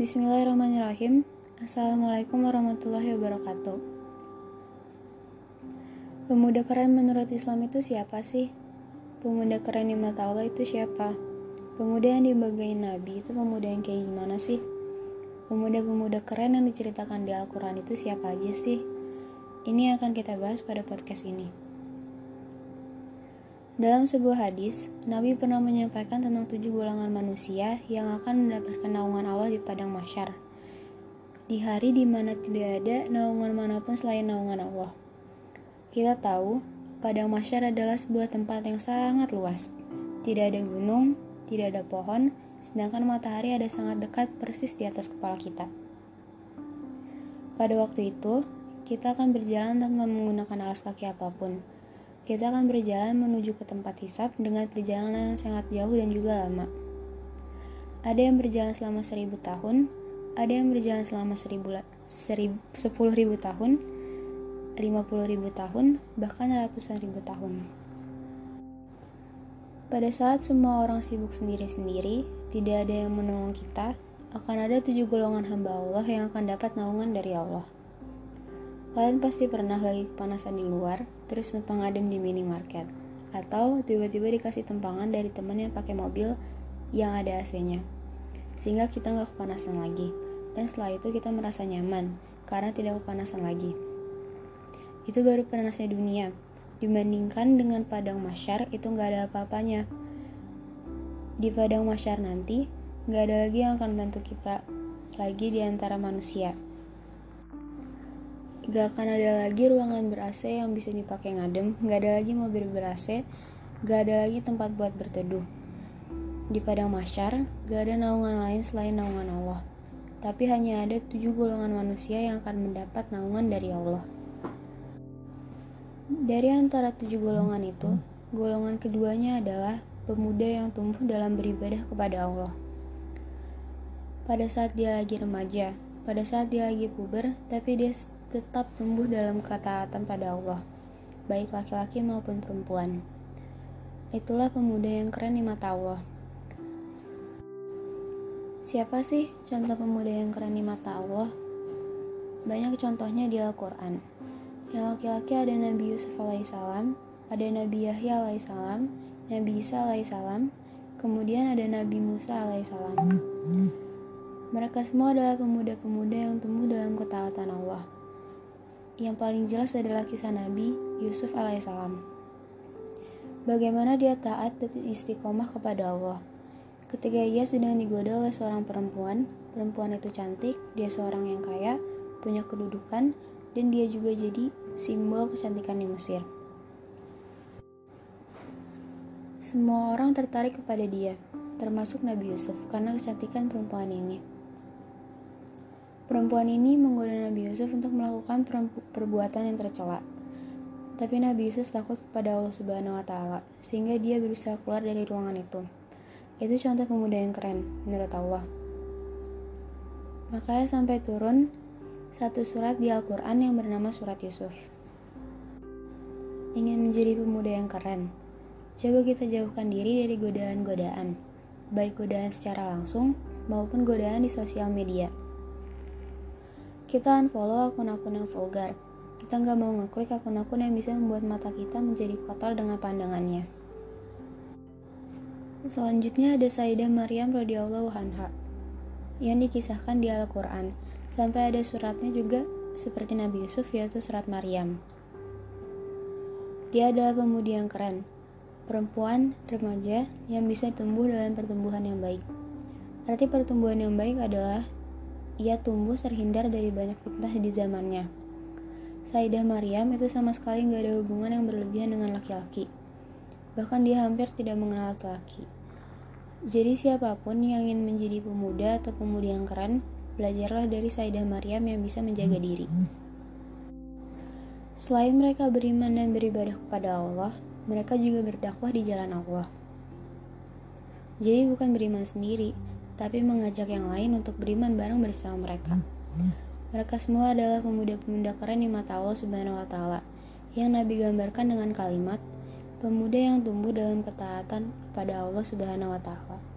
Bismillahirrahmanirrahim. Assalamualaikum warahmatullahi wabarakatuh. Pemuda keren menurut Islam itu siapa sih? Pemuda keren di mata Allah itu siapa? Pemuda yang dibagain Nabi itu pemuda yang kayak gimana sih? Pemuda-pemuda keren yang diceritakan di Al-Quran itu siapa aja sih? Ini akan kita bahas pada podcast ini. Dalam sebuah hadis, Nabi pernah menyampaikan tentang tujuh golongan manusia yang akan mendapatkan naungan Allah di padang masyar. Di hari di mana tidak ada naungan mana pun selain naungan Allah. Kita tahu, padang masyar adalah sebuah tempat yang sangat luas. Tidak ada gunung, tidak ada pohon, sedangkan matahari ada sangat dekat persis di atas kepala kita. Pada waktu itu, kita akan berjalan tanpa menggunakan alas kaki apa pun kita akan berjalan menuju ke tempat hisap dengan perjalanan yang sangat jauh dan juga lama. Ada yang berjalan selama seribu tahun, ada yang berjalan selama seribu, seribu sepuluh ribu tahun, lima puluh ribu tahun, bahkan ratusan ribu tahun. Pada saat semua orang sibuk sendiri-sendiri, tidak ada yang menolong kita, akan ada tujuh golongan hamba Allah yang akan dapat naungan dari Allah. Kalian pasti pernah lagi kepanasan di luar, terus numpang adem di minimarket, atau tiba-tiba dikasih tempangan dari teman yang pakai mobil yang ada AC-nya, sehingga kita nggak kepanasan lagi. Dan setelah itu kita merasa nyaman karena tidak kepanasan lagi. Itu baru panasnya dunia. Dibandingkan dengan padang masyar itu nggak ada apa-apanya. Di padang masyar nanti nggak ada lagi yang akan bantu kita lagi di antara manusia. Gak akan ada lagi ruangan ber-AC yang bisa dipakai ngadem, gak ada lagi mobil ber-AC, gak ada lagi tempat buat berteduh. Di padang masyar, gak ada naungan lain selain naungan Allah. Tapi hanya ada tujuh golongan manusia yang akan mendapat naungan dari Allah. Dari antara tujuh golongan itu, golongan keduanya adalah pemuda yang tumbuh dalam beribadah kepada Allah. Pada saat dia lagi remaja, pada saat dia lagi puber, tapi dia tetap tumbuh dalam ketaatan pada Allah, baik laki-laki maupun perempuan. Itulah pemuda yang keren di mata Allah. Siapa sih contoh pemuda yang keren di mata Allah? Banyak contohnya di Al-Quran. Yang laki-laki ada Nabi Yusuf alaihissalam, ada Nabi Yahya alaihissalam, Nabi Isa alaihissalam, kemudian ada Nabi Musa alaihissalam. Mereka semua adalah pemuda-pemuda yang tumbuh dalam ketaatan Allah. Yang paling jelas adalah kisah Nabi Yusuf alaihissalam. Bagaimana dia taat dan istiqomah kepada Allah. Ketika ia sedang digoda oleh seorang perempuan, perempuan itu cantik, dia seorang yang kaya, punya kedudukan, dan dia juga jadi simbol kecantikan di Mesir. Semua orang tertarik kepada dia, termasuk Nabi Yusuf, karena kecantikan perempuan ini. Perempuan ini menggoda Nabi Yusuf untuk melakukan perbuatan yang tercela. Tapi Nabi Yusuf takut kepada Allah Subhanahu wa taala, sehingga dia berusaha keluar dari ruangan itu. Itu contoh pemuda yang keren menurut Allah. Makanya sampai turun satu surat di Al-Qur'an yang bernama surat Yusuf. Ingin menjadi pemuda yang keren? Coba kita jauhkan diri dari godaan-godaan, baik godaan secara langsung maupun godaan di sosial media. Kita unfollow akun-akun yang vulgar. Kita nggak mau ngeklik akun-akun yang bisa membuat mata kita menjadi kotor dengan pandangannya. Selanjutnya ada Sayyidah Maryam radhiyallahu anha yang dikisahkan di Al-Quran. Sampai ada suratnya juga seperti Nabi Yusuf yaitu surat Maryam. Dia adalah pemudi yang keren, perempuan remaja yang bisa tumbuh dalam pertumbuhan yang baik. Arti pertumbuhan yang baik adalah ia tumbuh terhindar dari banyak fitnah di zamannya. Saidah Maryam itu sama sekali nggak ada hubungan yang berlebihan dengan laki-laki. Bahkan dia hampir tidak mengenal laki-laki. Jadi siapa pun yang ingin menjadi pemuda atau pemudi yang keren, belajarlah dari Saidah Maryam yang bisa menjaga diri. Selain mereka beriman dan beribadah kepada Allah, mereka juga berdakwah di jalan Allah. Jadi bukan beriman sendiri, tapi mengajak yang lain untuk beriman bareng bersama mereka. Mereka semua adalah pemuda-pemuda keren di mata Allah Subhanahu wa taala yang Nabi gambarkan dengan kalimat pemuda yang tumbuh dalam ketaatan kepada Allah Subhanahu wa taala.